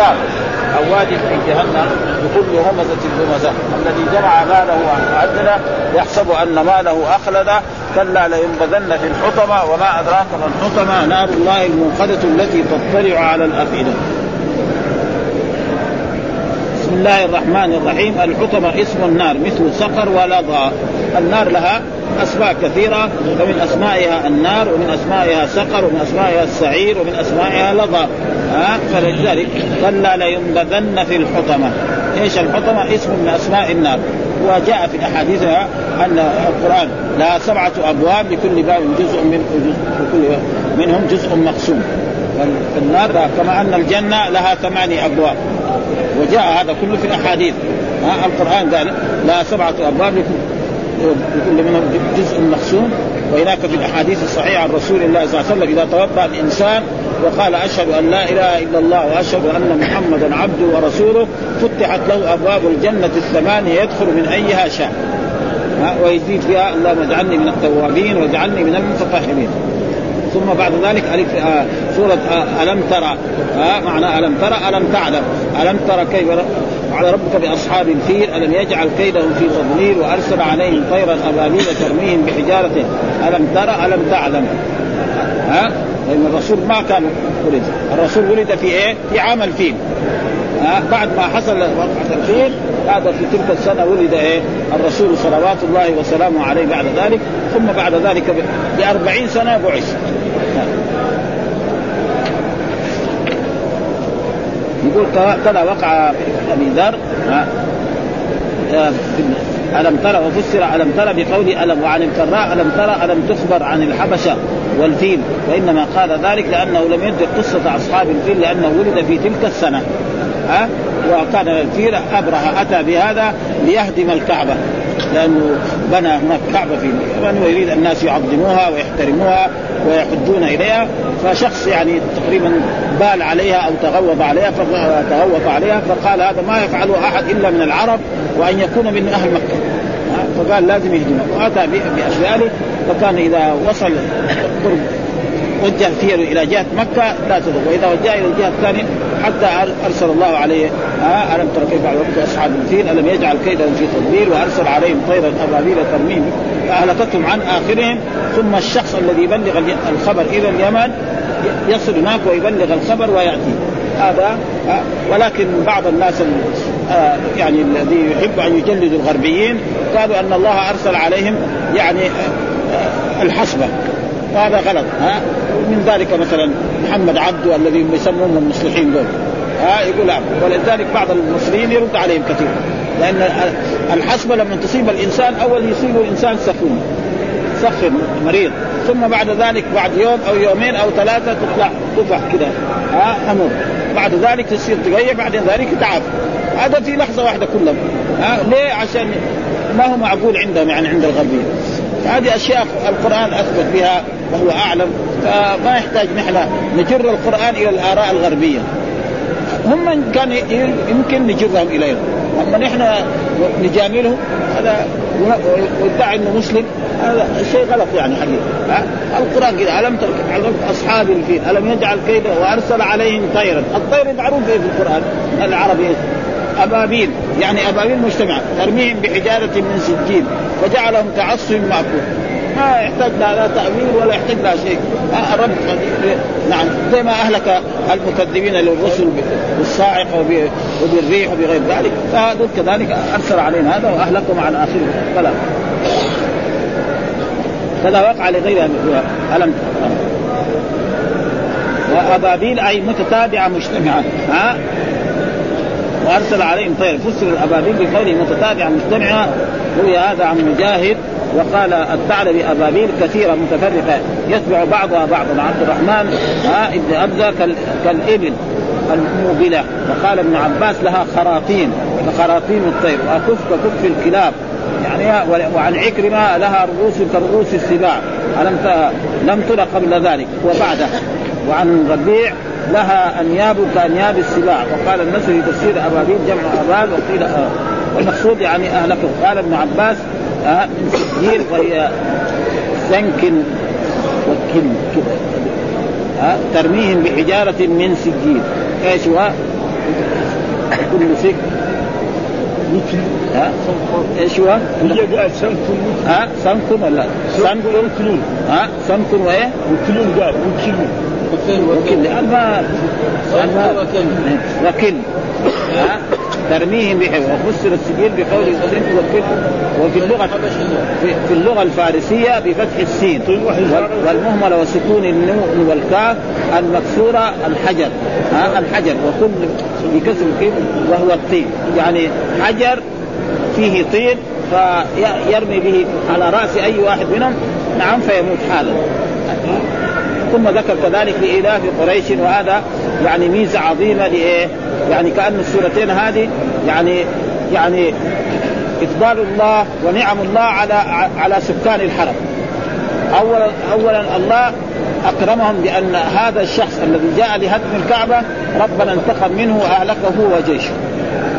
عذاب أو واد في جهنم بكل همزة لمزه الذي جمع ماله وعدله يحسب أن ماله اخلده كلا لينبذن في الحطمة وما أدراك ما الحطمة. نار الله الموقده التي تطلع على الأفئدة. بسم الله الرحمن الرحيم. الحطمة اسم النار مثل صقر ولظى النار لها أسماء كثيرة فمن أسمائها النار ومن أسمائها سقر ومن أسمائها السعير ومن أسمائها لظى. ها؟ فلذلك كلا لينبذن في الحطمة. إيش الحطمة؟ اسم من أسماء النار. وجاء في الاحاديث أن القرآن لها سبعة أبواب لكل باب جزء من جزء منهم جزء مقسوم. فالنار كما أن الجنة لها ثمانيه أبواب. وجاء هذا كله في الأحاديث. القرآن قال لها سبعة أبواب لكل منهم جزء مقسوم وهناك في الأحاديث الصحيحة عن رسول الله صلى الله عليه وسلم إذا توضأ الإنسان وقال أشهد أن لا إله إلا الله وأشهد أن محمدا عبده ورسوله فتحت له أبواب الجنة الثمانية يدخل من أيها شاء ويزيد فيها اللهم اجعلني من التوابين واجعلني من المتطهرين. ثم بعد ذلك ألف آه سورة آه ألم ترى آه معنى ألم ترى ألم تعلم. ألم ترى كيف على ربك بأصحاب الفيل ألم يجعل كيدهم في تضليل وأرسل عليهم طيرا أبابيل ترميهم بحجارة ألم ترى ألم تعلم؟ ها؟ لأن الرسول ما كان ولد. الرسول ولد في إيه؟ في عام الفيل. ها؟ بعد ما حصل وقعة الفيل هذا في تلك السنة ولد إيه؟ الرسول صلوات الله وسلامه عليه بعد ذلك ثم بعد ذلك بأربعين سنة بعث. يقول كذا وقع أبي ذر ألم ترى وفسر ألم ترى بقول ألم وعن الكراء ألم ترى ألم تخبر عن الحبشة والفيل. وإنما قال ذلك لأنه لم يدرك قصة أصحاب الفيل لأنه ولد في تلك السنة. ها؟ وكان الفيل أبرهة أتى بهذا ليهدم الكعبة لأنه بنى هناك كعبة في اليمن ويريد الناس يعظموها ويحترموها ويحجون إليها. فشخص يعني تقريبا بال عليها أو تغوط عليها فتغوط عليها فقال هذا ما يفعله أحد إلا من العرب وأن يكون من أهل مكة. فقال لازم يهدمه واتى بأشياء فكان إذا وصل قرب وجه فيه إلى جهة مكة لا تدخل وإذا وجه إلى الجهة الثانية حتى أرسل الله عليه آه ألم تر كيف ربك أصحاب الفيل؟ ألم يجعل كيدهم في تدبير وأرسل عليهم طيرا ابابيل ترميم فأهلكتهم عن آخرهم. ثم الشخص الذي يبلغ الخبر إلى اليمن يصل هناك ويبلغ الخبر ويأتي. هذا آه ولكن بعض الناس آه يعني الذي يحب أن يجلد الغربيين قالوا أن الله أرسل عليهم يعني آه الحسبة. وهذا غلط ها؟ من ذلك مثلا محمد عبده الذي يسمون المصلحين دول ها؟ يقول لا ولذلك بعض المصريين يرد عليهم كثير لأن الحسبه لما تصيب الإنسان أول يصيب الانسان سخون سخن مريض ثم بعد ذلك بعد يوم أو يومين أو ثلاثة تطلع طفح كده ها؟ حمر بعد ذلك تصير تغير بعد ذلك تعافى هذا في لحظة واحدة كلهم ها؟ ليه؟ عشان ما هو معقول عندهم يعني عند الغربيين. هذه أشياء القرآن أثبت بها وهو أعلم. فما يحتاج نحن نجر القرآن إلى الآراء الغربية. هم كان يمكن نجرهم الينا أما نحن نجاملهم هذا ويدعي إنه مسلم هذا شيء غلط يعني حقيقة. القرآن كذا ألم ترك أصحاب الفيل ألم يجعل كيده وأرسل عليهم طيرا. الطير معروف في القرآن؟ العربي أبابيل. يعني أبابيل مجتمعه ترميهم بحجارة من سجين وجعلهم كعصف ماكول ما يحتاج لا, تأويل ولا يحتاج لا شيء. الرب نعم زي ما أهلك المكذبين للرسل بالصاعقة وبالريح وبغير ذلك. فهذول كذلك أرسل علينا هذا وأهلكهم على آخره فلا. كذا وقع لغير ألم وأبابيل أي متتابعة مجتمعة. ها؟ وأرسل عليهم طير. فسر الأبابيل بقوله متتابعة مجتمعة. روي هذا عن مجاهد. وقال الثعلب أبابيل كثيرة متفرقة يتبع بعضها بعضا. عبد الرحمن ها ابن ابزه كالإبل الموبلة. وقال ابن عباس لها خراطين كخراطيم الطير. واكف ككف الكلاب. يعني وعن عكرمة لها رؤوس كرؤوس السباع. ألم لم تر قبل ذلك. وبعده وعن ربيع لها أنياب كأنياب السباع. وقال النسر في تفسير أبابيل جمع ابال وقيل آه والمقصود يعني أهلكه. قال ابن عباس آه من سجير وهي سنك وكل كده آه ترميهم بحجارة من سجيل إيش هو؟ كل مثل ها إيش هو؟ هي قال ها سنكن ولا؟ سنكن وكلون. ها سنكن وإيه؟ وكلون قال وكلون. وكل لأن ما لأن وكل. ها ترميهم بحب وفسر السجيل بقول وكل وفي اللغة في, اللغة الفارسية بفتح السين. والمهملة وسكون النون والكاف المكسورة الحجر. ها؟ الحجر. وكل بكسر الكيف وهو الطين. يعني حجر فيه طين فيرمي به على رأس أي واحد منهم. نعم فيموت حالا. ثم ذكر كذلك لإلاف قريش وهذا يعني ميزة عظيمة لإيه؟ يعني كأن السورتين هذه يعني يعني إفضال الله ونعم الله على على سكان الحرم. أولا أولا الله أكرمهم بأن هذا الشخص الذي جاء لهدم الكعبة ربنا انتقم منه وأهلكه وجيشه.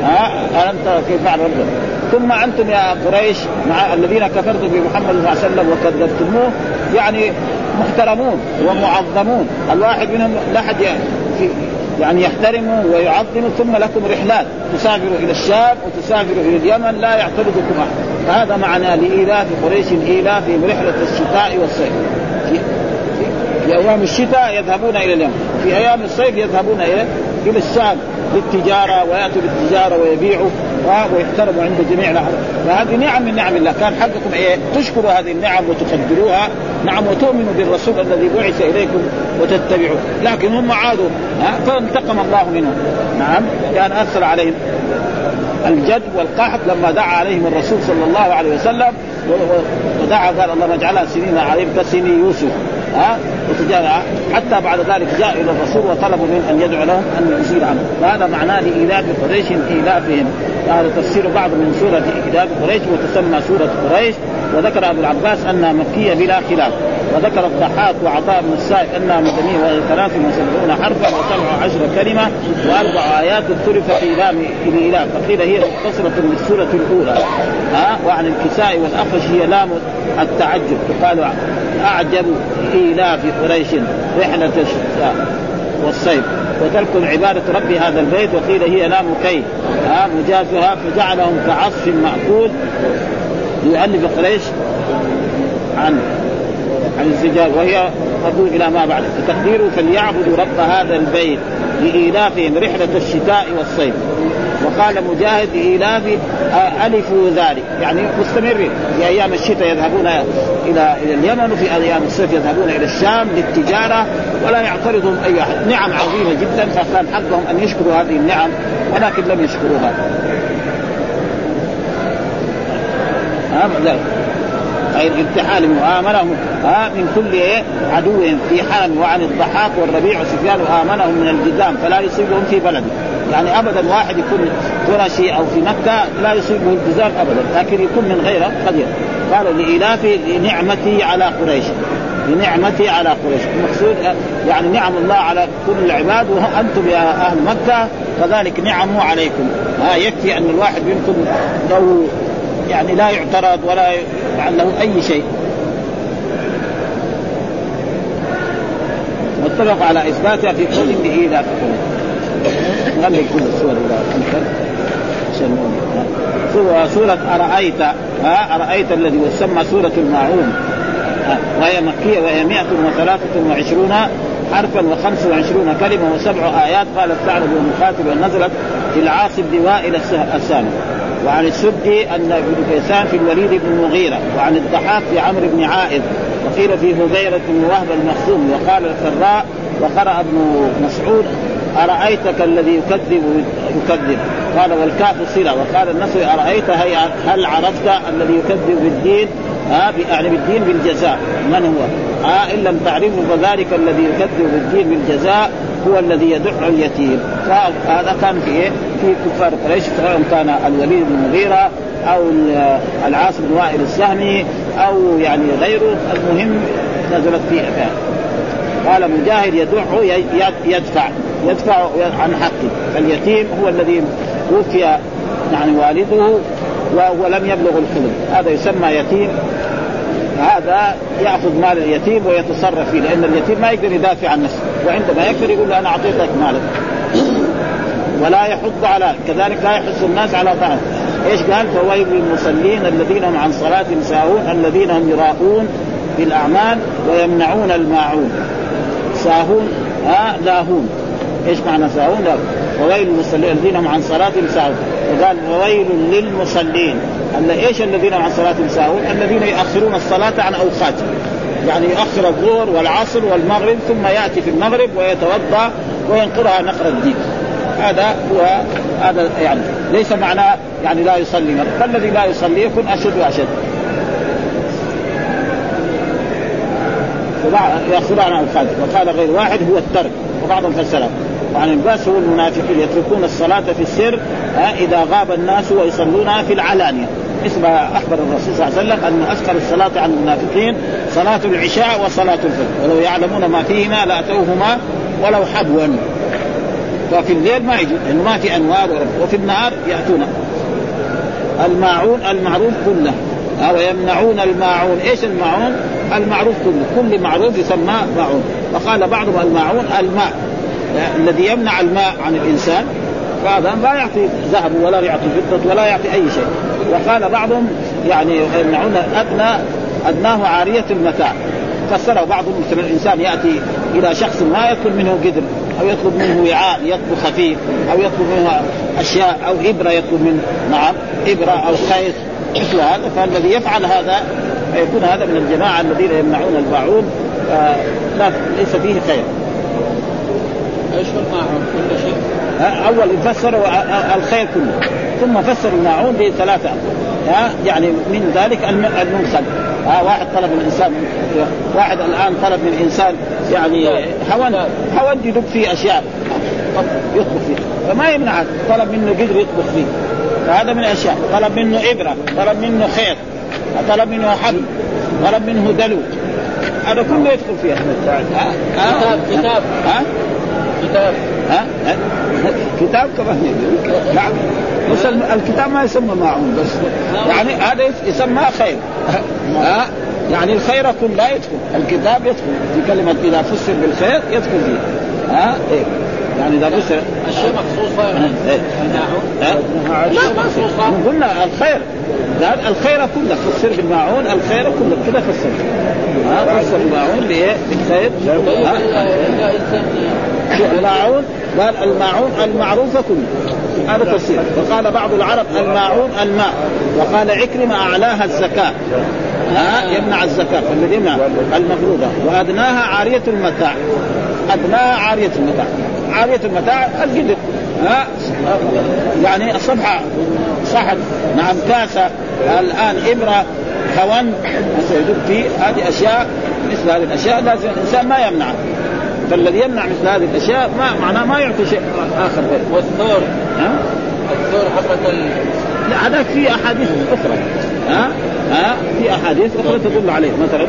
ها ألم ترى كيف فعل ربنا ثم أنتم يا قريش مع الذين كفرتم بمحمد صلى الله عليه وسلم وكذبتموه يعني محترمون ومعظمون الواحد منهم لا حد يعني يحترموا ويعظموا ثم لكم رحلات. تسافروا إلى الشام وتسافروا إلى اليمن لا يعترضكم أحد. فهذا معنى لإيلاف قريش ايلافهم رحلة الشتاء والصيف. في, في أيام الشتاء يذهبون إلى اليمن. في أيام الصيف يذهبون إلى إلى الشام للتجارة ويأتوا بالتجارة ويبيعوا. ويحترموا عند جميع الأحد فهذه نعم من نعم الله. كان حقكم إيه؟ تشكروا هذه النعم وتقدروها. نعم وتؤمنوا بالرسول الذي بعث إليكم وتتبعوه. لكن هم عادوا فانتقم الله منهم. نعم كان أثر عليهم. الجد والقحط لما دعا عليهم الرسول صلى الله عليه وسلم ودعا قال اللهم اجعلها سنين عليهم كسنين يوسف. ها؟ حتى بعد ذلك جاء إلى الرسول وطلبوا من أن يدعو لهم أن يزيل عنهم وهذا معناه لإيلاف قريش إيلافهم. هذا تفسير بعض من سورة إيلاف قريش وتسمى سورة قريش. وذكر أبو العباس أنها مكية بلا خلاف. وذكر الضحاك وعطاء بن السائب انها مدنيه وهي 73 حرفا وسبع عشر كلمة وأربع آيات اختلف في ايلام الاله فقيل هي مختصره للسوره الأولى. ها؟ وعن الكساء والاخرش هي لام التعجب. يقال أعجب إيلاف قريش رحلة الشتاء والصيف. وترك عبادة رب هذا البيت. وقيل هي لام كي ها؟ مجازها فجعلهم كعصف مأكول. يؤلف قريش عن عن الزجاج وهي مردود إلى ما بعد. تقديره فليعبدوا رب هذا البيت لإيلافهم رحلة الشتاء والصيف. وقال مجاهد لإيلاف ألفوا ذلك. يعني مستمرين. في أيام الشتاء يذهبون إلى إلى اليمن وفي أيام الصيف يذهبون إلى الشام للتجارة ولا يعترضهم أي أحد. نعم عظيمة جدا فكان حقهم أن يشكروا هذه النعم ولكن لم يشكروها. ها الامتحان مؤامنهم ها من كل إيه عدو في حال وعن الضحاك والربيع وسفيان امنهم من الجذام فلا يصيبهم في بلده يعني ابدا واحد يكون قرشي أو في مكة لا يصيبه الجزام ابدا لكن يكون من غيره قد قالوا لإلاف لنعمتي على قريش لنعمتي على قريش. المقصود يعني نعم الله على كل العباد وأنتم يا أهل مكة كذلك نعمه عليكم. ها يكفي أن الواحد منكم له يعني لا يعترض ولا يفعل له أي شيء. واتفق على إثباتها في قول به لا تكون غني كل السور سورة, سورة أرأيت ها؟ أرأيت الذي يسمى سورة الماعون. وهي مكية وهي 123 حرفا وخمس وعشرون كلمة وسبع آيات. قال الثعلب والمقاتل ونزلت في العاص بن وائل السامي وعن السدي أن ابن كيسان في الوليد بن المغيرة وعن الضحاك في عمرو بن عائذ وقيل في هذيرة بن وهب المخزوم وقال الفراء وقرأ ابن مسعود أرأيتك الذي يكذب يكذب قال والكاف صلة وقال النصر أرأيت هل عرفت الذي يكذب بالدين ها يعني بالدين بالجزاء من هو؟ آه إن لم تعرفه فذلك الذي يكذب بالدين بالجزاء هو الذي يدع اليتيم فهذا كان في إيه؟ في كفار قريش سواء كان الوليد بن المغيرة أو العاص بن وائل السهمي أو يعني غيره. المهم نزلت فيه قال مجاهد يدع يدفع يدفع عن حقه. اليتيم هو الذي توفي يعني والده وهو لم يبلغ الحلم. هذا يسمى يتيم. هذا يأخذ مال اليتيم ويتصرف فيه لأن اليتيم ما يقدر يدافع عن نفسه. وعندما يكبر يقول له أنا أعطيتك مالك ولا يحض على كذلك لا يحث الناس على طعام إيش قال؟ فويل للمصلين الذين هم عن صلاتهم ساهون الذين هم يراءون في الأعمال ويمنعون الماعون. ساهون ها لاهون. إيش معنى ساهون؟ لاهون وويل للمصلين الذين هم عن صلاتهم ساهون. وقال وويل للمصلين. إيش الذين عن صلاتهم ساهون؟ الذين يؤخرون الصلاة عن اوقاتها يعني يؤخر الظهر والعصر والمغرب ثم يأتي في المغرب ويتوضأ وينقرها نقر الدين. هذا هو هذا يعني ليس معناه يعني لا يصلي. فالذي لا يصلي يكون أشد وأشد. يأخذ عن الخالق وقال غير واحد هو الترك. وبعضهم فسره وعن الباس هو المنافقين يتركون الصلاة في السر إذا غاب الناس ويصلونها في العلانية. ما أخبر الرسول صلى الله عليه وسلم أن أثقل الصلاة عن المنافقين صلاة العشاء وصلاة الفجر. ولو يعلمون ما فيهما لأتوهما ولو حبوا. ففي الليل ما يجي لأنه ما في أنوار وفي النهار يأتون. الماعون المعروف كله. ويمنعون الماعون. إيش الماعون؟ المعروف كله. كل معروف يسمى ماعون. وقال بعضهم الماعون الماء. الذي يمنع الماء عن الإنسان فهذا لا يعطي ذهب ولا يعطي فضة ولا يعطي أي شيء. وقال بعضهم يعني يمنعون أدنى أدناه عارية المتاع. فسره بعضهم مثل الإنسان يأتي إلى شخص ما يطلب منه قدر أو يطلب منه وعاء يطلب خفيف أو يطلب منه أشياء أو إبرة يطلب منه. نعم إبرة أو خيط مثل هذا. فالذي يفعل هذا يكون هذا من الجماعة الذين يمنعون الباعون. آه لا ليس فيه خير. إيش الماعون كل شيء؟ أول فسر الخير كله. ثم فسر الماعون بثلاثة. يعني من ذلك المنخل ها واحد طلب من الإنسان واحد الآن طلب من الانسان يعني هون هون يدق فيه أشياء. يطبخ فيه. فما يمنع طلب منه قدر يطبخ فيه. فهذا من الأشياء. طلب منه إبرة طلب منه خيط طلب منه حبل طلب منه دلو. هذا كله يدخل فيها كتاب كتاب. ها؟ كتاب. ها؟ كتاب كمان نعم. بس الكتاب ما يسمى ماعون بس. يعني هذا يسمى خير. ها؟ يعني الخير كله يدخل. الكتاب يدخل. في كلمة إذا فسر بالخير يدخل فيه. ها؟ إيه. يعني إذا فسر الشيء مخصوص الماعون. لا. مخصوص. قلنا الخير. الخير كله فسر بالماعون الخير كله كذا فسر ها فسر الماعون بايه؟ بالخير. الماعون قال الماعون المعروفة كله هذا تفسير. وقال بعض العرب الماعون الماء. وقال عكرمة أعلاها الزكاة. ها؟ يمنع الزكاة. فالذي يمنع المفروضة وأدناها عارية المتاع. أدناها عارية المتاع. عارية المتاع القدر ها؟ يعني صفحة صحن نعم كاسة الآن إبرة هون يدب فيه هذه أشياء مثل هذه الأشياء لازم الإنسان ما يمنعها فالذي يمنع مثل هذه الأشياء ما معناه ما يعطي شيء آخر. والثور. ها؟ الثور حبة لا هذا في أحاديث أخرى. ها؟ ها؟ في أحاديث أخرى تدل عليه. مثلا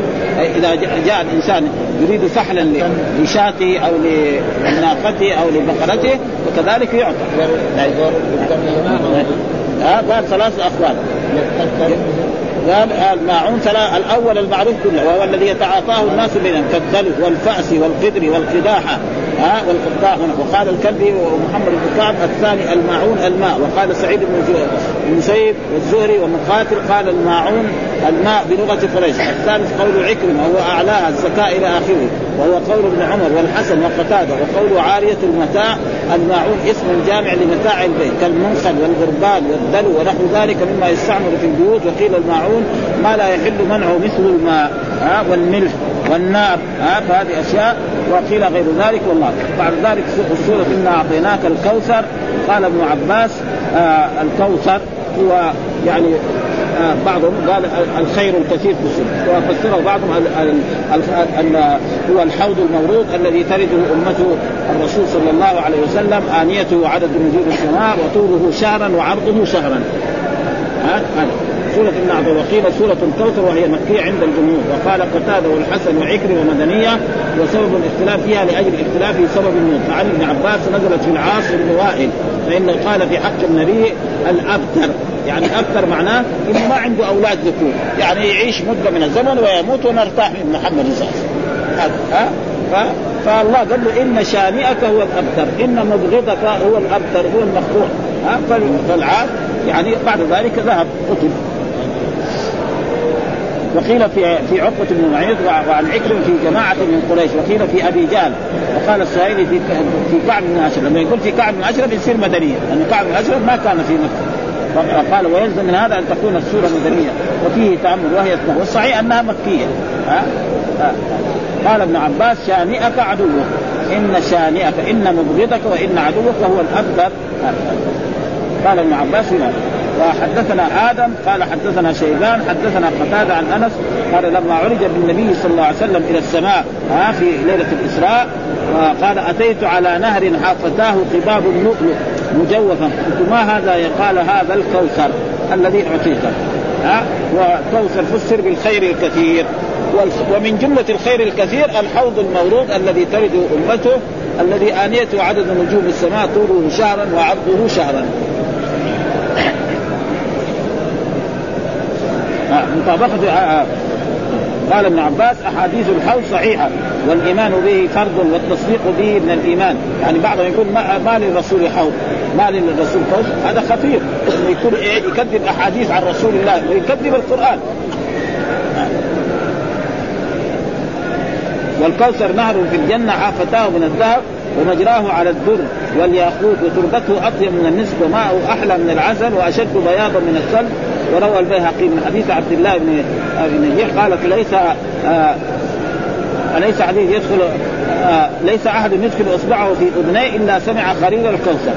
إذا جاء الإنسان يريد فحلا لشاته أو لناقته أو لبقرته وكذلك يعطى. ها؟ قال ثلاث أقوال. قال الماعون الأول المعروف كله وهو الذي يتعاطاه الناس بينهم كالدلو والفأس والقدر والقداحة. ها والقداح وقال الكلبي ومحمد بن كعب الثاني الماعون الماء. وقال سعيد بن المسيب والزهري ومقاتل قال الماعون الماء بلغة قريش. الثالث قول عكرمة وهو أعلاها الزكاة إلى آخره. وهو قول ابن عمر والحسن وقتادة. وقول عارية المتاع الماعون اسم جامع لمتاع البيت. كالمنخل والغربان والدلو ونحو ذلك مما يستعمل في البيوت. وقيل الماعون ما لا يحل منعه مثل الماء والملح والنار فهذه أشياء وقيل غير ذلك والله. بعد ذلك السوره إنا أعطيناك الكوثر. قال ابن عباس آه الكوثر هو يعني آه بعضهم قال الخير الكثير في السنة. وفسره بعضهم أن هو الحوض المورود الذي ترده أمته الرسول صلى الله عليه وسلم آنيته عدد نجوم السماء وطوله شهرا وعرضه شهرا. هذا. سورة النعم وقيل سورة الكوثر وهي مكية عند الجمهور. وقال قتادة والحسن وعكرمة ومدنية وسبب الاختلاف فيها لأجل الاختلاف في سبب النور فعن ابن عباس نزلت في العاص بن وائل فإنه قال في حق النبي الأبتر. يعني أبتر معناه إنه ما عنده أولاد ذكور. يعني يعيش مدة من الزمن ويموت ونرتاح من محمد صلى الله عليه وسلم. فالله قال له إن شانئك هو الأبتر. إن مبغضك هو الأبتر هو فال- فالعاد يعني بعد ذلك ذهب قتل. وقيل في في عقبة بن معيط وعن عكرم في جماعة من قريش وقيل في أبي جهل وقال السائلي في في كعب بن أشرف. لما يقول في كعب بن أشرف يصير مدنية لأن كعب بن أشرف ما كان في مكة. فقال ويلزم من هذا أن تكون السورة مدنية وفيه تأمل وهي اثنى والصحيح أنها مكية. ها؟ ها؟ قال ابن عباس شانئك عدوك. إن شانئك إن مبغضك وإن عدوك هو الأبتر قال ابن عباس هنا وحدثنا آدم قال حدثنا شيبان حدثنا قتادة عن أنس قال لما عرج بالنبي صلى الله عليه وسلم إلى السماء ها في ليلة الإسراء قال أتيت على نهر حافتاه قباب اللؤلؤ مجوفا. قلت ما هذا قال هذا الكوثر الذي أعطيته. ها والكوثر فسر بالخير الكثير ومن جملة الخير الكثير الحوض المورود الذي ترد أمته الذي آنيته عدد نجوم السماء طوله شهرا وعرضه شهرا. مطابقة آه قال ابن عباس أحاديث الحوض صحيحة والإيمان به فرض والتصديق به من الإيمان. يعني بعضهم يقول ما, ما للرسول حوض ما للرسول حوض هذا خطير. إنه يكون يكذب أحاديث عن رسول الله ويكذب القرآن. والكوثر نهر في الجنة حافتاه من الذهب ومجراه على الدر. والياقوت وتربته أطيب من المسك وماءه أحلى من العسل وأشد بياضا من الثلج. وروى البيهقي من حديث عبد الله بن بن نجيح قالت ليس آه أليس حديث يدخل آه ليس أحد يدخل إصبعه في أذنيه إلا سمع خرير الكوثر.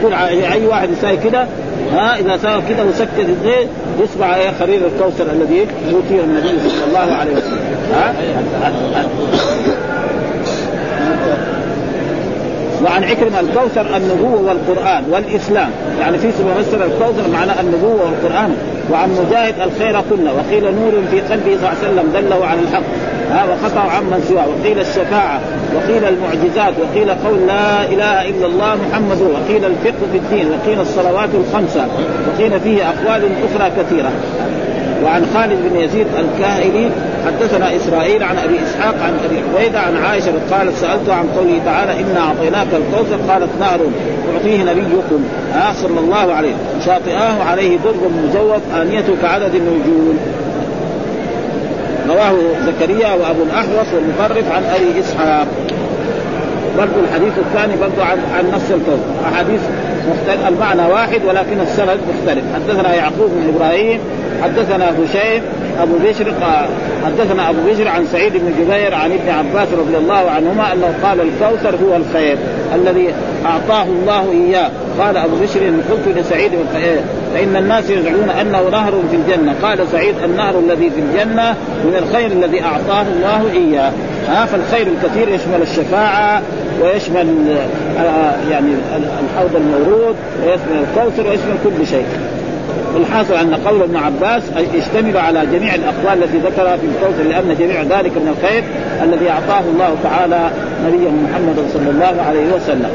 تقول أي واحد يساوي كده؟ ها إذا ساوى كده وسكت الزيت يسمع إيه خرير الكوثر الذي يؤتيه النبي صلى الله عليه وسلم. ها؟ وعن عكرم الكوثر النبوة والقرآن والإسلام. يعني في مفسر الكوثر معناه النبوة والقرآن. وعن مجاهد الخير كله. وقيل نور في قلبه صلى الله عليه وسلم دله على الحق. ها وقطع عمن سواه. وقيل الشفاعة. وقيل المعجزات. وقيل قول لا إله إلا الله محمد. وقيل الفقه في الدين. وقيل الصلوات الخمسة. وقيل فيه أقوال أخرى كثيرة. وعن خالد بن يزيد الكاهلي حدثنا إسرائيل عن أبي إسحاق عن أبي عبيدة عن عائشة قالت سالته عن قوله تعالى انا أعطيناك الكوثر قالت نار تعطيه نبيكم. آه صلى الله عليه شاطئاه عليه در مجوف انيته كعدد النجوم. رواه زكريا وأبو الأحوص والمطرف عن أبي إسحاق. برضو الحديث الثاني برضو عن عن نفس الكون أحاديث مختلف المعنى واحد ولكن السند مختلف. حدثنا يعقوب بن إبراهيم حدثنا هشيم أبو بشر حدثنا أبو بشر عن سعيد بن جبير عن ابن عباس رضي الله عنهما أنه قال الكوثر هو الخير الذي أعطاه الله إياه. قال أبو بشر قلت لسعيد فإن الناس يزعمون أنه نهر في الجنة. قال سعيد النهر الذي في الجنة من الخير الذي أعطاه الله إياه. ها فالخير الكثير يشمل الشفاعة ويشمل يعني الحوض المورود ويشمل الكوثر ويشمل كل شيء. الحاصل أن قول ابن عباس يشتمل على جميع الأقوال التي ذكرها في الكوثر لأن جميع ذلك من الخير الذي أعطاه الله تعالى نبيه محمد صلى الله عليه وسلم.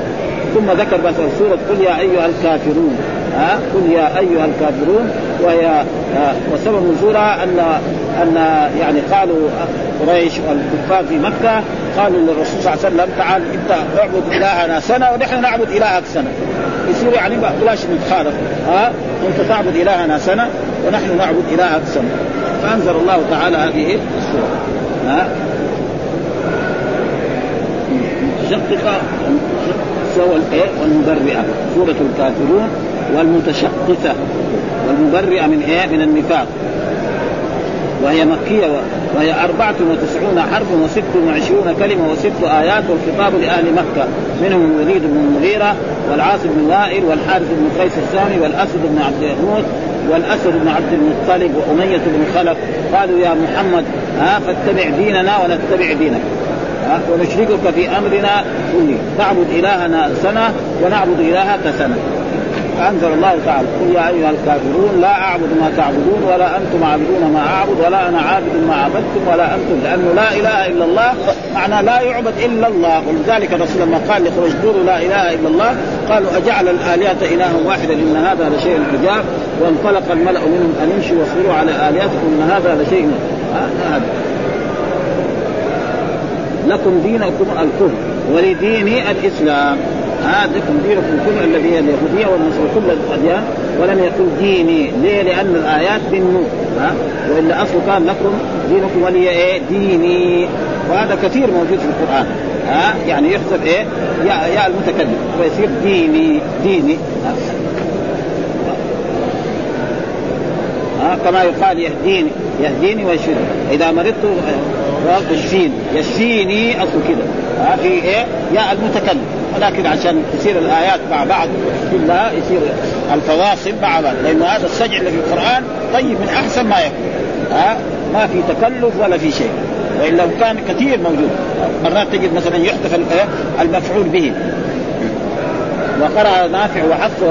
ثم ذكر بس سورة قل يا أيها الكافرون. ها؟ قل يا أيها الكافرون. وهي وسبب نزولها أن أن يعني قالوا قريش والكفار في مكة قالوا للرسول صلى الله عليه وسلم تعال انت اعبد إلهنا سنة ونحن نعبد إلهك سنة. يصير يعني بلاش نتخالف ها؟ أنت تعبد إلهنا سنة ونحن نعبد إلهك سنة. فأنزل الله تعالى هذه السورة. ها؟ متشققة والمبرئة. سورة الكافرون والمتشققة. والمبرئة من إيه؟ من النفاق. وهي مكية وهي أربعة وتسعون حرف وست وعشرون كلمة وست آيات والخطاب لأهل مكة. منهم الوليد بن المغيرة والعاصم بن وائل والحارث بن قيس السامي والأسد بن عبد يغوث والأسد بن عبد المطلب وأمية بن خلف قالوا يا محمد ها فاتبع ديننا ونتبع دينك. ونشركك في أمرنا كله. نعبد إلهنا سنة ونعبد إلهك سنة. فأنزل الله تعالى قل يا أيها الكافرون لا أعبد ما تعبدون ولا أنتم عابدون ما أعبد ولا أنا عابد ما عبدتم ولا أنتم لأنه لا إله إلا الله معنى لا يعبد إلا الله. ولذلك الرسول لما قال لخرج قولوا لا إله إلا الله. قالوا أجعل الآلهة إلها واحدا إن هذا لشيء عجاب. وانطلق الملأ منهم أن امشوا واصبروا على آلهتكم إن هذا لشيء هذا. لكم دينكم الكفر ولديني الإسلام. ها لكم دينكم كل الذي هي اليهودية والنصارى كل الأديان. ولم يكن ديني. ليه؟ لأن الآيات بالنور ها وإلا اصله كان لكم دينكم ولي إيه؟ ديني. وهذا كثير موجود في القرآن. ها؟ يعني يحسب إيه؟ يا يا المتكلم. ويصير ديني ديني. ها؟ كما يقال يهديني يهديني ويشفيني إذا مرضت يشفيني يشفيني اصله كده. ها؟ في إيه؟ يا المتكلم. ولكن عشان تصير الآيات مع بعض كلها يصير الفواصل مع بعض. لأنه هذا السجع اللي في القرآن طيب من أحسن ما يكون. ها؟ ما في تكلف ولا في شيء. والا كان كثير موجود مرات تجد مثلا يحذف المفعول به. وقرأ نافع وحفص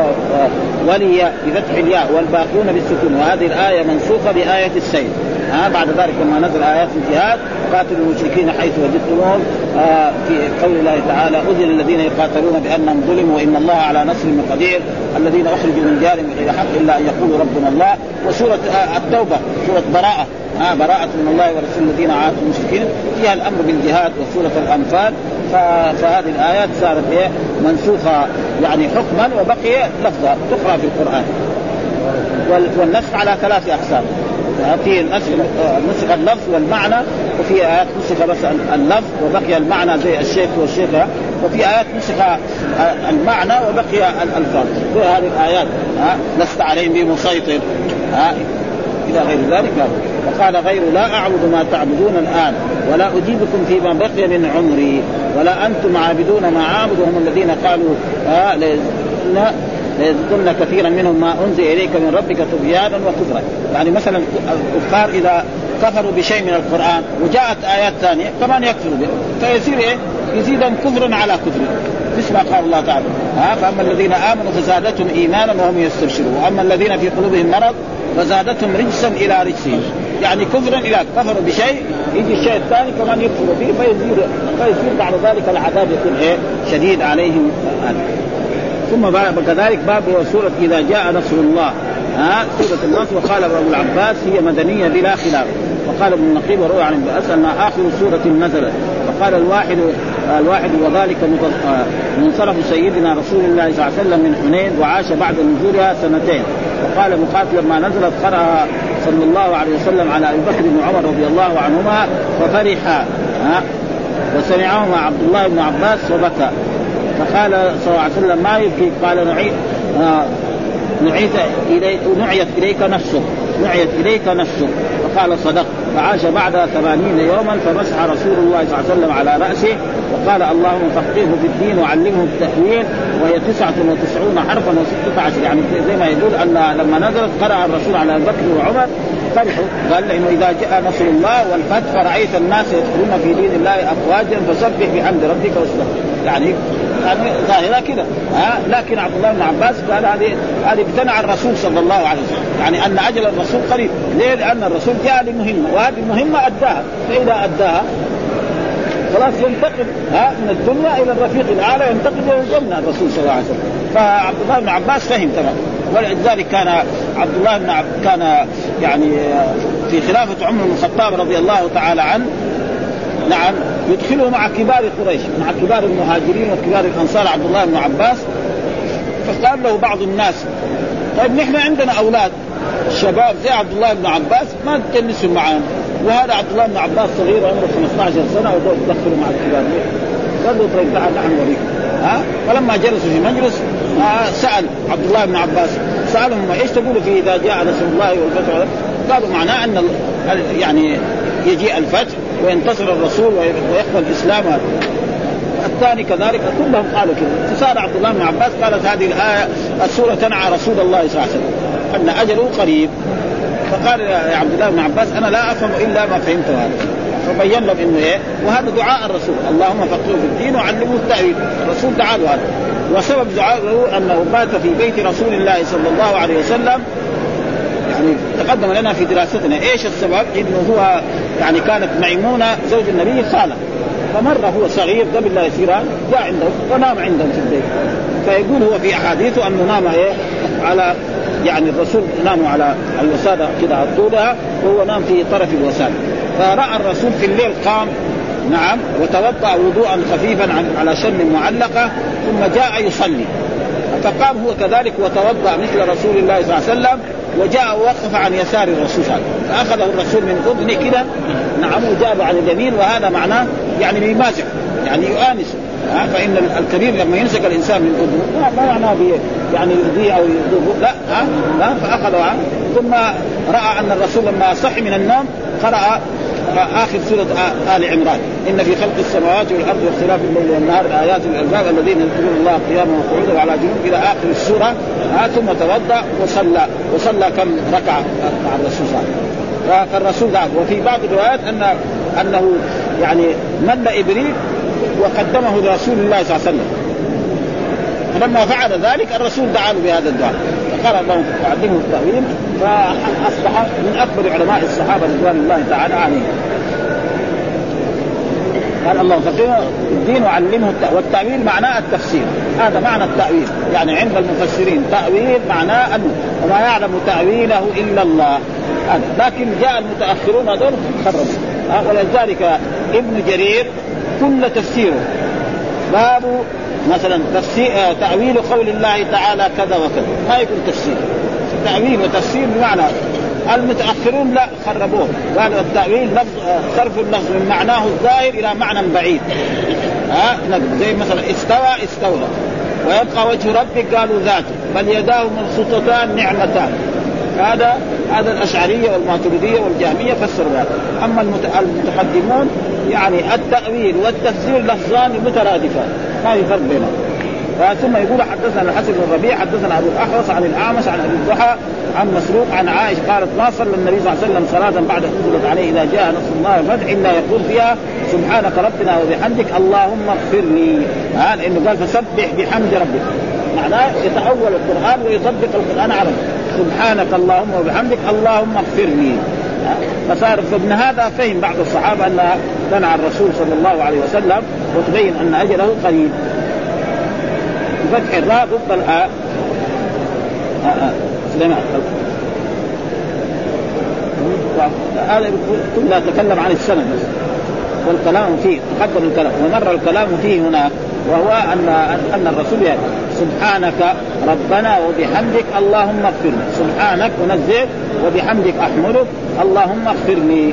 ولي بفتح الياء والباقون بالسكون. وهذه الآية منسوخة بآية السيف ها بعد ذلك لما نزل آيات الجهاد قاتلوا المشركين حيث وجدتموهم. آه في قول الله تعالى أذن الذين يقاتلون بأنهم ظلموا وإن الله على نصرهم قدير. الذين أخرجوا من ديارهم بغير حق إلا أن يقولوا ربنا الله. وسورة آه التوبة سورة براءة. آه براءة من الله ورسول الذين عاهدوا المشركين. فيها الأمر بالجهاد وسورة الأنفال فهذه الآيات صارت إيه؟ منسوخة يعني حكما وبقي لفظا تقرأ في القرآن. والنسخ على ثلاث أقسام. في نسخ نسخ اللفظ والمعنى وفي آيات نسخ بس اللفظ وبقي المعنى زي الشيخ والشيخه وفي آيات نسخ المعنى وبقي الالفاظ هذه الآيات لست عليهم بمسيطر. إلى غير ذلك وقال غير لا أعبد ما تعبدون الآن ولا أجيبكم فيما بقي من عمري ولا أنتم عابدون ما أعبد هم الذين قالوا آه ليزدن كثيرا منهم ما أنزل إليك من ربك طغيانا وكفرا. يعني مثلا الكفار إذا كفروا بشيء من القرآن وجاءت آيات ثانية كمان يكفروا به فيصير إيه؟ يزيدهم كفرا على كفر. مثل ما قال الله تعالى ها فأما الذين آمنوا فزادتهم ايمانا وهم يستبشرون وأما الذين في قلوبهم مرض فزادتهم رجسا إلى رجسهم. يعني كفرا إلى كفروا بشيء يجي الشيء الثاني كمان يكفروا فيه فيزيد فيصير بعد ذلك العذاب يكون إيه؟ شديد عليهم. ثم كذلك باب سورة إذا جاء نصر الله. ها؟ سورة النصر. وقال أبو العباس هي مدنية بلا خلاف. وقال ابن النقيب وروى عن ابن أسأل أنها آخر سورة نزلت وقال الواحد الواحد وذلك منصرف سيدنا رسول الله صلى الله عليه وسلم من حنين وعاش بعد نزولها سنتين. وقال مقاتل لما نزلت قرأها صلى الله عليه وسلم على أبي بكر بن عمر رضي الله عنهما ففرح ها وسمعهما عبد الله بن عباس وبكى. فقال صلى الله عليه وسلم ما يبكي قال آه نعيت إلي نعيت إليك نفسك نعيت إليك نفسك. فقال صدق. فعاش بعد ثمانين يوما فمسح رسول الله صلى الله عليه وسلم على رأسه وقال اللهم فقهه في الدين وعلمه التأويل وهي تسعة وتسعون حرفا وستة عشر يعني زي ما يقول أن لما نزلت قرأ الرسول على بكر وعمر فرحوا. قال إنه إذا جاء نصر الله والفتح فرأيت الناس يدخلون في دين الله افواجا فسبح بحمد ربك واستغفر يعني يعني ظاهرة كذا ها؟ لكن عبد الله بن عباس قال هذه هذه ابتنع الرسول صلى الله عليه وسلم. يعني أن أجل الرسول قريب. ليه؟ لأن الرسول جاء لمهمة وهذه المهمة أداها. فإذا أداها خلاص ينتقل ها من الدنيا إلى الرفيق الأعلى ينتقل إلى الجنة الرسول صلى الله عليه وسلم. فعبد الله بن عباس فهم تمام. ولذلك كان عبد الله بن عب كان يعني في خلافة عمر بن الخطاب رضي الله تعالى عنه نعم يدخله مع كبار قريش مع كبار المهاجرين وكبار الأنصار عبد الله بن عباس. فقال له بعض الناس طيب نحن عندنا أولاد شباب زي عبد الله بن عباس ما تجلسوا معنا وهذا عبد الله بن عباس صغير عمره 15 سنة ودول تدخلوا مع الكبار. قال له طيب تعال نحن نوريك ها؟ فلما جلسوا في مجلس آه سأل عبد الله بن عباس سألهم إيش تقولوا في إذا جاء نصر الله والفتح قالوا معناه أن يعني يجيء الفتح وينتصر الرسول ويقبل الإسلام. الثاني كذلك كلهم قالوا كذا. فصار عبد الله بن عباس قالت هذه الآية السورة تنعى رسول الله صلى الله عليه وسلم أن أجله قريب. فقال يا عبد الله بن عباس أنا لا أفهم إلا ما فهمت هذا. فبين لهم إنه إيه؟ وهذا دعاء الرسول. اللهم فقهه في الدين وعلمه التأويل. الرسول دعا له هذا. وسبب دعائه أنه مات في بيت رسول الله صلى الله عليه وسلم. يعني تقدم لنا في دراستنا إيش السبب؟ إنه هو يعني كانت ميمونة زوج النبي خالة. فمر هو صغير قبل لا يصير جاء عنده ونام عندهم في البيت. فيقول هو في أحاديثه انه نام إيه؟ على يعني الرسول نام على الوسادة كده على طولها وهو نام في طرف الوسادة. فرأى الرسول في الليل قام نعم وتوضأ وضوءا خفيفا عن على شن معلقة ثم جاء يصلي. فقام هو كذلك وتوضأ مثل رسول الله صلى الله عليه وسلم وجاء ووقف عن يسار الرسول صلى الله عليه وسلم. فأخذه الرسول من أذنه كده نعم وجاب عن اليمين وهذا معناه يعني بيمازح يعني يؤانسه فان الكبير لما يمسك الإنسان من أذنه ما معناه يعني يؤذيه أو يضره لا ها؟ لا فأخذه عنه. ثم رأى أن الرسول لما صحي من النوم قرأ آخر سورة آل عمران. إن في خلق السماوات والأرض واختلاف الليل والنهار ايات للالباب الذين يذكرون الله قياما وقعودا وعلى جنوب إلى آخر السورة ثم توضأ وصلى. وصلى كم ركعة مع الرسول صلى الله عليه وسلم. فالرسول وفي بعض الروايات ان أنه يعني مل ابريل وقدمه لرسول الله صلى الله عليه وسلم. فلما فعل ذلك الرسول دعا له بهذا الدعاء. فقال اللهم علمه التأويل فأصبح من أكبر علماء الصحابة رضوان الله تعالى عليهم. قال الله فقهه الدين وعلمه التأويل والتأويل معناه التفسير. هذا معنى التأويل. يعني عند المفسرين تأويل معناه أنه وما يعلم تأويله إلا الله. لكن جاء المتأخرون هذول خربوا. ولذلك ابن جرير كل تفسيره. باب مثلا تفسير تأويل قول الله تعالى كذا وكذا. ما يكون تفسير. تأويل وتفسير بمعنى المتأخرون لا خربوه. قالوا التأويل لفظ صرف اللفظ من معناه الظاهر إلى معنى بعيد. ها زي مثلا استوى استولى. ويبقى وجه ربك قالوا ذاته. بل يداه مبسوطتان نعمتان. هذا هذا الأشعرية والماتريدية والجهمية فسروا هذا. أما المتقدمون يعني التأويل والتفسير لفظان مترادفان. ما في فرق بينهم. ثم يقول حدثنا الحسن بن الربيع حدثنا أبو الأحوص عن الأعمش عن أبي الضحى عن مسروق عن عائشه قالت ما صلى النبي صلى الله عليه وسلم صلاة بعد انزلت عليه إذا جاء نصر الله والفتح إلا يقول فيها سبحانك ربنا وبحمدك اللهم اغفر لي. ها لأنه قال فسبح بحمد ربك. معناه يتأول القرآن ويطبق القرآن على سبحانك اللهم وبحمدك اللهم اغفر لي. فصار فابن هذا فهم بعض الصحابة أن منع الرسول صلى الله عليه وسلم وتبين أن أجله قريب. بفتح الراء ضد الآ. سليمان هذا كلها تكلم عن السند والكلام فيه تقدم الكلام. ومر الكلام فيه هنا. وهو ان أن الرسول يعني سبحانك ربنا وبحمدك اللهم اغفر لي سبحانك انزه وبحمدك احمدك اللهم اغفر لي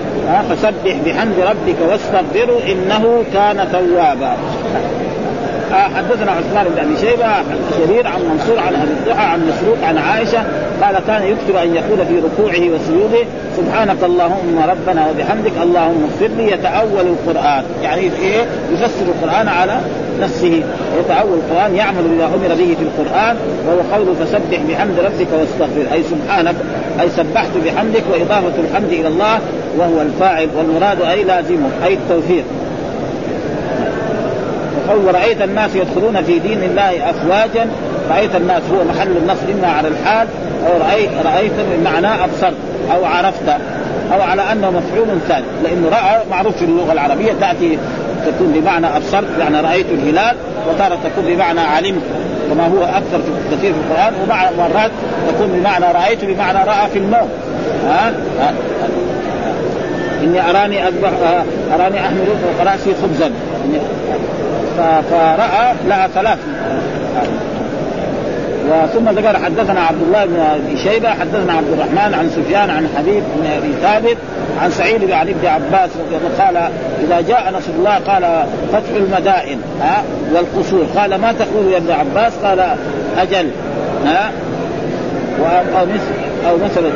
فسبح بحمد ربك واستغفره إنه كان توابا. حدثنا عثمان بن أبي شيبة جرير عن منصور عن أبي الضحى عن مسروق عن عائشة. قال كان يكثر أن يقول في ركوعه وسجوده سبحانك اللهم ربنا وبحمدك اللهم اغفر لي يتأول القرآن. يعني إيه؟ يفسر القرآن على نفسه يتأول القرآن يعمل بما أمر به في القرآن وهو قوله فسبح بحمد ربك واستغفر. أي سبحانك أي سبحت بحمدك وإضافة الحمد إلى الله وهو الفاعل والمراد أي لازمه أي التوفيق. وقول رأيت الناس يدخلون في دين الله أفواجا رأيت الناس هو محل النصر إما على الحال أو رأيت رأيت بمعنى أبصرت أو عرفت أو على أنه مفعول ثاني. لأنه رأى معروف في اللغة العربية تأتي تكون بمعنى أبصرت يعني رأيت الهلال وتارة تكون بمعنى علمت كما هو أكثر في كثير في القرآن ومرات تكون بمعنى رأيت بمعنى رأى في النوم ها؟ إني أراني أذبح أراني أحمل فوق رأسي خبزا. فرأى لها ثلاث. وثم ذكر حدثنا عبد الله بن أبي شيبة حدثنا عبد الرحمن عن سفيان عن حبيب بن أبي ثابت عن سعيد بن علي بن عباس رضي الله قال إذا جاء نصر الله قال فتح المدائن ها والقصور. قال ما تقول يا ابن عباس؟ قال أجل ها أو مثل أو مثل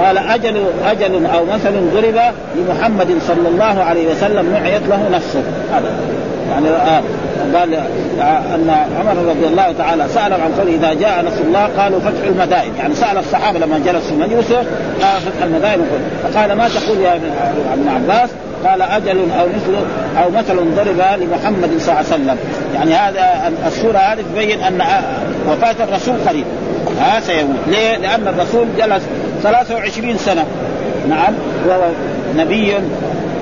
قال أجل أجل أو مثل ضرب لمحمد صلى الله عليه وسلم نعيت له نفسه. هذا. يعني آه قال آه أن عمر رضي الله تعالى سال عن قول إذا جاء نصر الله قالوا فتح المدائن. يعني سأل الصحابة لما جلسوا مجلسه قال فتح المدائن فقال ما تقول يا ابن عباس قال أجل أو مثل أو مثل ضرب لمحمد صلى الله عليه وسلم. يعني هذا السورة هذه تبين أن وفاة الرسول قريب. ها سيموت. ليه؟ لأن الرسول جلس 23 سنة. نعم. وهو نبي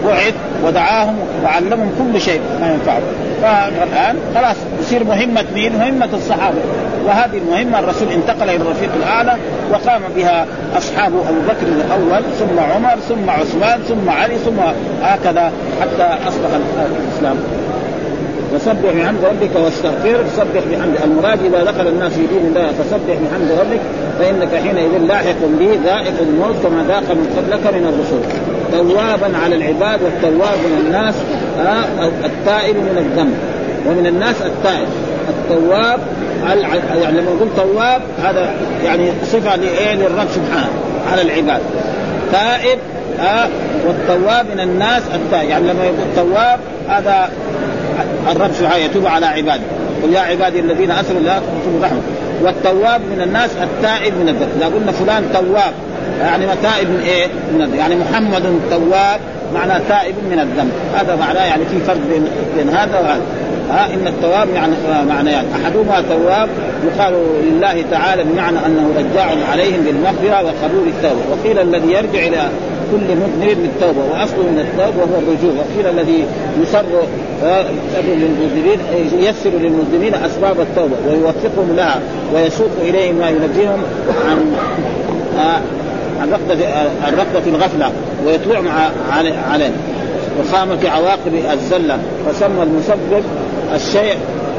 بعث ودعاهم وعلمهم كل شيء ما ينفعهم. فالآن خلاص يصير مهمة مين؟ مهمة الصحابة. وهذه المهمة الرسول انتقل إلى الرفيق الأعلى وقام بها اصحابه أبو بكر الأول ثم عمر ثم عثمان ثم علي ثم هكذا حتى أصبح الإسلام. وسبح بحمد ربك واستغفر سبح بحمد المراد إذا دخل الناس في دين الله فسبح بحمد ربك فإنك حينئذ لاحق به ذائق الموت كما ذاق من قبلك من الرسل. توابا على العباد والتواب من الناس التائب من الذنب. ومن الناس التائب. التواب يعني لما نقول تواب هذا يعني صفة لايه للرب سبحانه على العباد. تائب آه والتواب من الناس التائب. يعني لما يقول تواب هذا الرب سبحانه يتوب على عباده. قل يا عبادي الذين أسروا لا تقتلوا رحمة. والتواب من الناس التائب من الذنب. إذا قلنا فلان تواب يعني تائب من إيه؟ من الذنب. يعني محمد تواب معنى تائب من الذنب. هذا معناه يعني في فرق بين بين هذا وهذا. ها إن التواب يعني معنيان. يعني أحدهما تواب يقال لله تعالى بمعنى أنه رجاع عليهم بالمغفرة وقبول التوبة. وقيل الذي يرجع إلى كل مذنب بالتوبة. وأصل من التوبة وهو الرجوع. وقيل الذي يسر للمذنبين ييسر للمذنبين أسباب التوبة. ويوفقهم لها. ويسوق إليهم ما ينبههم عن عن رقدة عن رقدة الغفلة ويطلع مع عليه. وخامة عواقب الزلة فسمى المسبب الشيء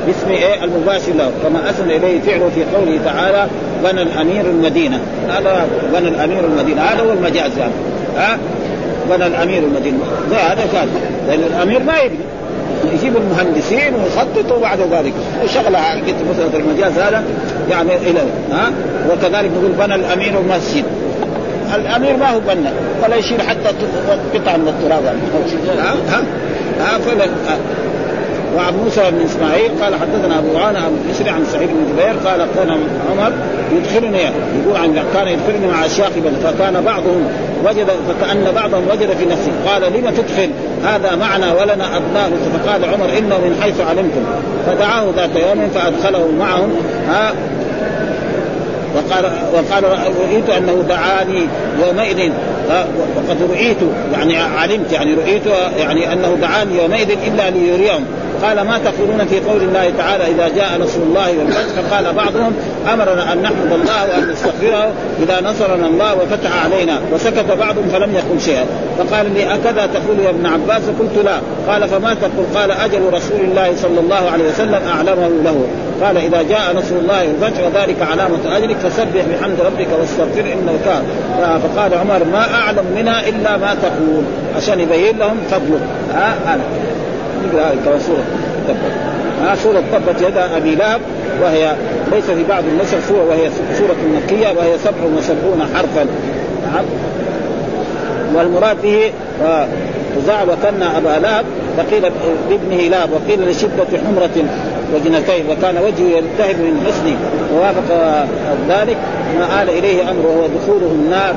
باسم إيه؟ المباشر له كما أثنى إليه فعله في قوله تعالى بنى الأمير المدينة. هذا بنى الأمير المدينة هذا هو المجاز يعني. ها؟ بنى الأمير المدينة. زي هذا كان لأن الأمير ما يبني. يجيب المهندسين ويخططوا بعد ذلك. وشغله قلت مثلا المجاز هذا يعني إلى ها؟ وكذلك نقول بنى الأمير المسجد. الأمير ما هو بنى ولا يشيل حتى قطعة من التراب. ها ها ها فلك. وعن موسى بن إسماعيل قال حدثنا أبو عانى عن بشر عن سعيد بن جبير قال كان عمر يدخلني. يقول عن كان يدخلني مع اشياخ فكان بعضهم وجد فكأن بعضهم وجد في نفسه. قال لم تدخل؟ هذا معنا ولنا أبناء. فقال عمر إنه من حيث علمتم. فدعاه ذات يوم فأدخله معهم. ها وقال وقال رأيت أنه دعاني يومئذ. وقد رؤيت يعني علمت يعني رؤيت يعني أنه دعاني يومئذ إلا ليريهم. قال ما تقولون في قول الله تعالى إذا جاء نصر الله والفتح؟ فقال بعضهم أمرنا أن نحمد الله وأن نستغفره إذا نصرنا الله وفتح علينا وسكت بعضهم فلم يقل شيئا. فقال لي أكذا تقول يا ابن عباس؟ قلت لا. قال فما تقول؟ قال أجل رسول الله صلى الله عليه وسلم أعلمه له. قال إذا جاء نصر الله والفتح وذلك علامة أجلك فسبح بحمد ربك واستغفر إنه كان. فقال عمر ما أعلم منها إلا ما تقول. عشان يبين لهم فضله. ها أنا. نقرا كما سوره تبت ها سورة تبت يد أبي لهب وهي ليس في بعض النسخ سورة وهي سورة مكية وهي سبع وسبعون حرفا. نعم. والمراد به زعم وكنا أبا لهب فقيل بابنه لهب وقيل لشدة حمرة وجنتين وكان وجهه يلتهب من حسنه. ووافق ذلك ما آل إليه أمره وهو دخوله النار.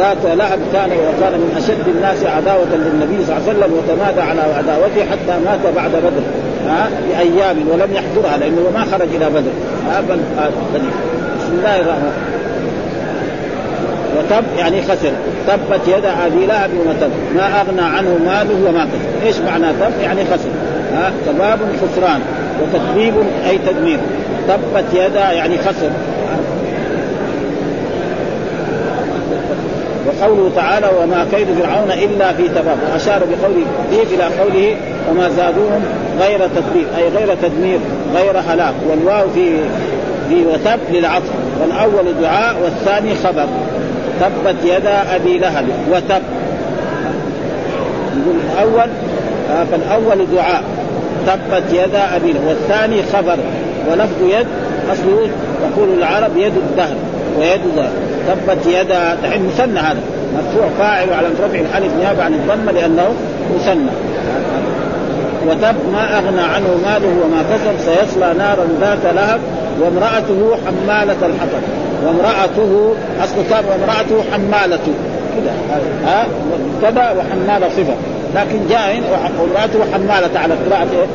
ذات لهب كان وكان من أشد الناس عداوة للنبي صلى الله عليه وسلم وتمادى على عداوته حتى مات بعد بدر ها؟ بأيام ولم يحضرها لأنه ما خرج إلى بدر ها؟ بل بسم الله الرحمن وتب يعني خسر. تبت يد أبي لهب وتب. ما أغنى عنه ماله وما كسب. إيش معنى تب؟ يعني خسر ها؟ تباب خسران وتكذيب أي تدمير. تبت يدا يعني خسر. وقوله تعالى وما كيد فرعون إلا في تباب وأشار بقوله إلى قوله وما زادوهم غير تدبير أي غير تدمير غير هلاك والواو في في وتب للعطف والأول دعاء والثاني خبر تبت يدا أبي لهب وتب. يقول الأول آه، فالأول دعاء تبت يدا أبي لهب والثاني خبر ولفظ يد أصله يقول العرب يد الدهر ويد ذا. تبت يدا دحين مثنى هذا. مرفوع فاعل على رفع الألف نيابه عن الضمه لأنه مثنى. وتب ما أغنى عنه ماله وما كسب سيصلى نارا ذات لهب وامرأته حمالة الحطب. وامرأته أصل تاب وامرأته حمالة. كذا ها؟ مبتدا وحمالة صفة. لكن جاء وامرأته حمالة على قراءة إيه؟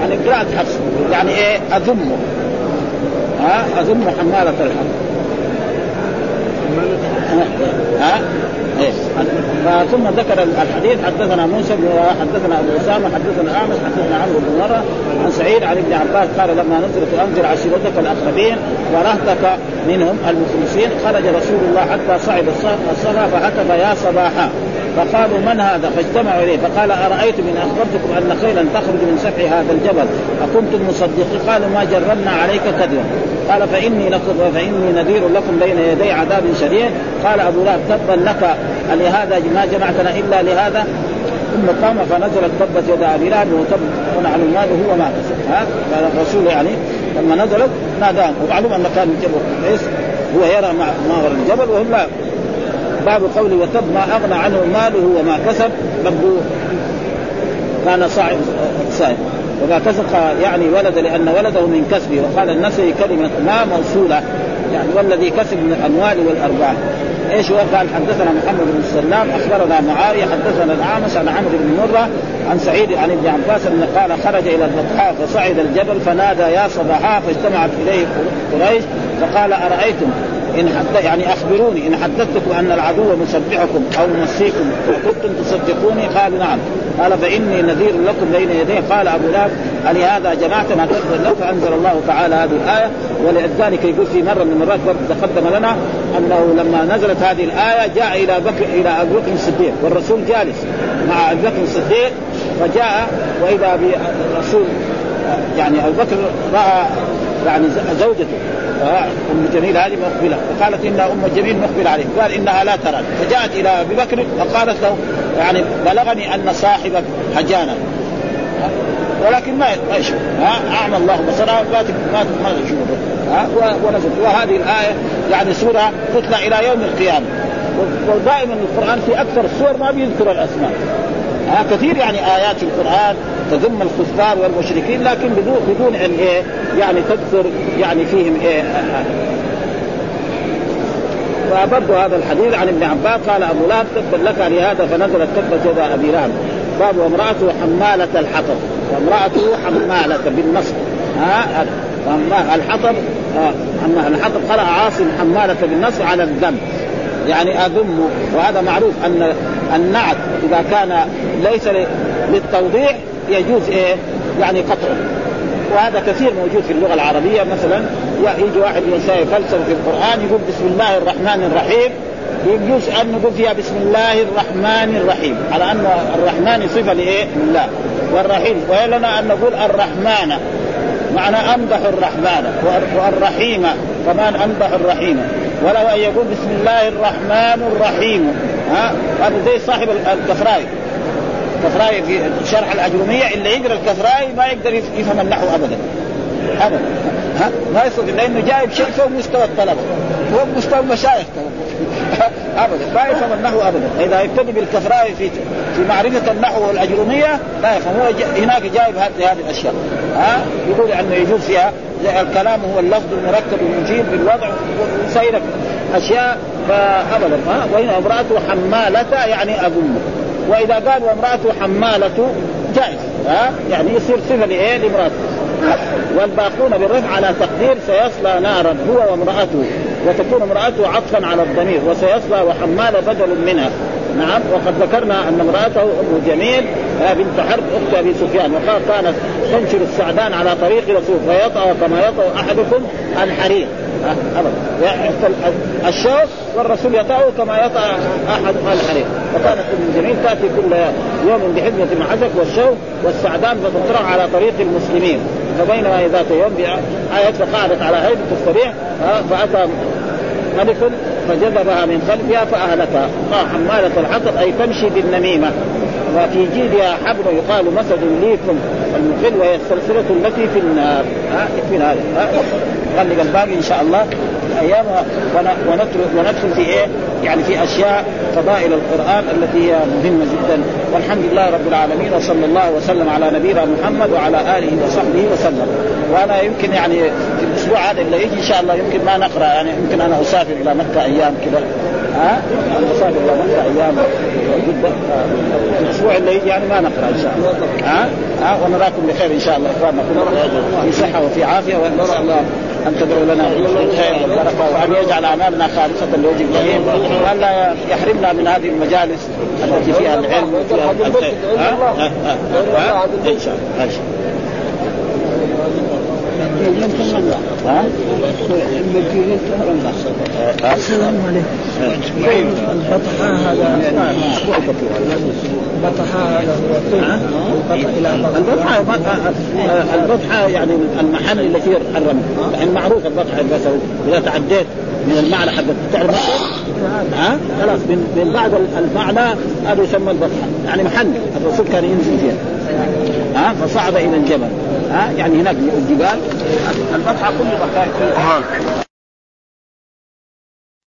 يعني قراءة حفص. يعني إيه؟ أذمه. ها؟ اذم حمالة الحطب. ها إيه. ثم ذكر الحديث حدثنا موسى حدثنا أبو أسامة حدثنا اعمش حدثنا عمرو بن مرة عن سعيد عن ابن عباس قال لما نزلت أنذر عشيرتك الأقربين ورهتك منهم المخلصين خرج رسول الله حتى صعد الصفا فهتف يا صباحا. فقالوا من هذا؟ فاجتمعوا إليه فقال ارايتم ان أخبرتكم أن خيلا تخرج من سفح هذا الجبل أكنتم مصدقين؟ قالوا ما جربنا عليك كذبا. قال فإني لكم فإني نذير لكم بين يدي عذاب شديد. قال أبو لهب تبا لك لهذا ما جمعتنا إلا لهذا. ثم قام فنزلت تبت يد أبي لهب وتب عن المال وهو كسب ها؟ الرسول يعني لما نزلت ناداه ومعلوم أن كان الجبل كويس هو يرى ما وراء الجبل وهم لا. باب قوله وتب ما أغنى عنه ماله وما كسب برضو كان صاعد صاعد وما كسب يعني ولد لأن ولده من كسبه. وقال النسي كلمه ما موصولة. يعني والذي كسب من الأموال والأرباح. إيش هو؟ قال حدثنا محمد بن سلام أخبرنا معاوية حدثنا الاعمش عن عمرو بن مرة عن سعيد عن ابن عباس ان قال خرج إلى البطحاء فصعد الجبل فنادى يا صباحا! فاجتمعت إليه قريش فقال أرأيتم؟ إن حتى يعني أخبروني إن حدثتكم أن العدو مسبحكم أو ممسيكم كنتم تصدقوني؟ قالوا نعم. قال فإني نذير لكم بين يديه قال أبو لهب هذا جماعتنا تقبل له فانزل الله تعالى هذه الآية. ولذلك يقول في مرة من المرات تقدم لنا أنه لما نزلت هذه الآية جاء إلى بكر إلى ابي بكر الصديق والرسول جالس مع أبي بكر الصديق فجاء وإذا بالرسول يعني أبو بكر رأى يعني زوجته. أم جميل هذه مقبلة. فقالت إن أم جميل مقبلة عليه قال إنها لا ترى فجاءت إلى أبي بكر فقالت له يعني بلغني أن صاحبك هجانا ولكن ما ما يشوف. أعمى الله بصرها ما ما ما ها ونزل وهذه الآية يعني سورة تتلى إلى يوم القيامة. ودائما القرآن في أكثر السور ما بيذكر الأسماء. ها كثير يعني آيات القرآن تذم الكفار والمشركين لكن بدون بدون أن إيه يعني تكثر يعني فيهم إيه فبرضو هذا الحديث عن ابن عباس قال أبو لهب تبا لك لهذا فنزلت تبت يد أبي لهب. باب وامرأته حمالة الحطب. وامرأته حمالة بالنصب ها الحطب آه الحطب قرأ عاصم حمالة بالنصب على الذم يعني أذم وهذا معروف أن النعت إذا كان ليس للتوضيح يجوز إيه؟ يعني قطعه. وهذا كثير موجود في اللغة العربية مثلا يجي واحد ينسى فلسفة في القرآن يقول بسم الله الرحمن الرحيم. يجوز أن نقول فيها بسم الله الرحمن الرحيم على أن الرحمن صفة لإيه؟ لله. والرحيم ولنا أن نقول الرحمن. معنى امدح الرحمن والرحيم كمان امدح الرحيم. ولو ان يقول بسم الله الرحمن الرحيم. ها؟ هذا زي صاحب الكفراي الكفراي في شرح الاجروميه اللي يقرأ الكفراي ما يقدر يفهم النحو ابدا. ابدا. ها؟ ما يستطيع لأنه جايب شيء فوق مستوى الطلبه فوق مستوى المشايخ ابدا. ما يفهم النحو ابدا. إذا يبتدي بالكفراء في في معرفة النحو والاجروميه لا يفهم. هو هناك جايب هذه الأشياء. ها؟ يقول أنه يجوز فيها. الكلام هو اللفظ المركب المجيب بالوضع وسائر أشياء. فابدا. ها؟ وهنا امراته حمالة يعني اظن وإذا قال وامرأته حمالة جائز. ها؟ يعني يصير صفه لإيه؟ لامراته والباقون بالرفع على تقدير سيصلى نارا هو وامرأته وتكون امرأته عطفا على الضمير وسيصلى وحمال بدل منها. نعم وقد ذكرنا أن امرأته أم جميل بنت حرب أخت أبي سفيان وقال كانت تنشر السعدان على طريق رسول فيطأ كما يطأ أحدكم الحرير أبدا. الشوك والرسول يطأه كما يطأ أحد الحرير وكانت ام جميل تأتي كل يوم بحزمه معزك والشوك والسعدان فتطرح على طريق المسلمين. فبينما ذات يوم بآية فقعدت على هيبة الصريح فأتى ملك فجذبها من خلفها فأهلكها. قال حمالة الحطب أي تمشي بالنميمة. وفي جيدها حبل يقال مسد ليكم المخل وهي السلسلة التي في النار. ها في هذا خلي الباقي إن شاء الله أيام وندخل في إيه؟ يعني في أشياء فضائل القرآن التي هي مهمة جدا. والحمد لله رب العالمين وصلى الله وسلم على نبينا محمد وعلى آله وصحبه وسلم. وأنا يمكن يعني في الأسبوع هذا اللي يجي إن شاء الله يمكن ما نقرأ يعني يمكن أنا أسافر إلى مكة أيام كذا ها؟ أسافر إلى مكة أيام. الأسبوع اللي يجي يعني ما نقرأ إن شاء الله. ها؟ ها؟ ونراكم بخير إن شاء الله إخواننا. كلهم في صحة وفي عافية ونسال الله أن تدعو لنا بالخير والبركه وأن يجعل اعمالنا خالصة لوجه الكريم. وأن لا يحرمنا من هذه المجالس التي فيها العلم وفيها الخير. ها؟ ها؟ ها؟ إن شاء الله. ها السلام عليكم البطحاء هذا البطحاء هذا هو البطح إلى البطحة البطحة يعني المحل اللي فيه الرمل. يعني معروف البطحة البصري إذا تعديت من المعنى حق تعرف ها؟ خلاص من بعد المعنى هذا يسمى البطحة. يعني محل. الرسول كان ينزل فيها. ها فصعد إلى الجبل. ها يعني هناك الجبال البطحة كل بقاء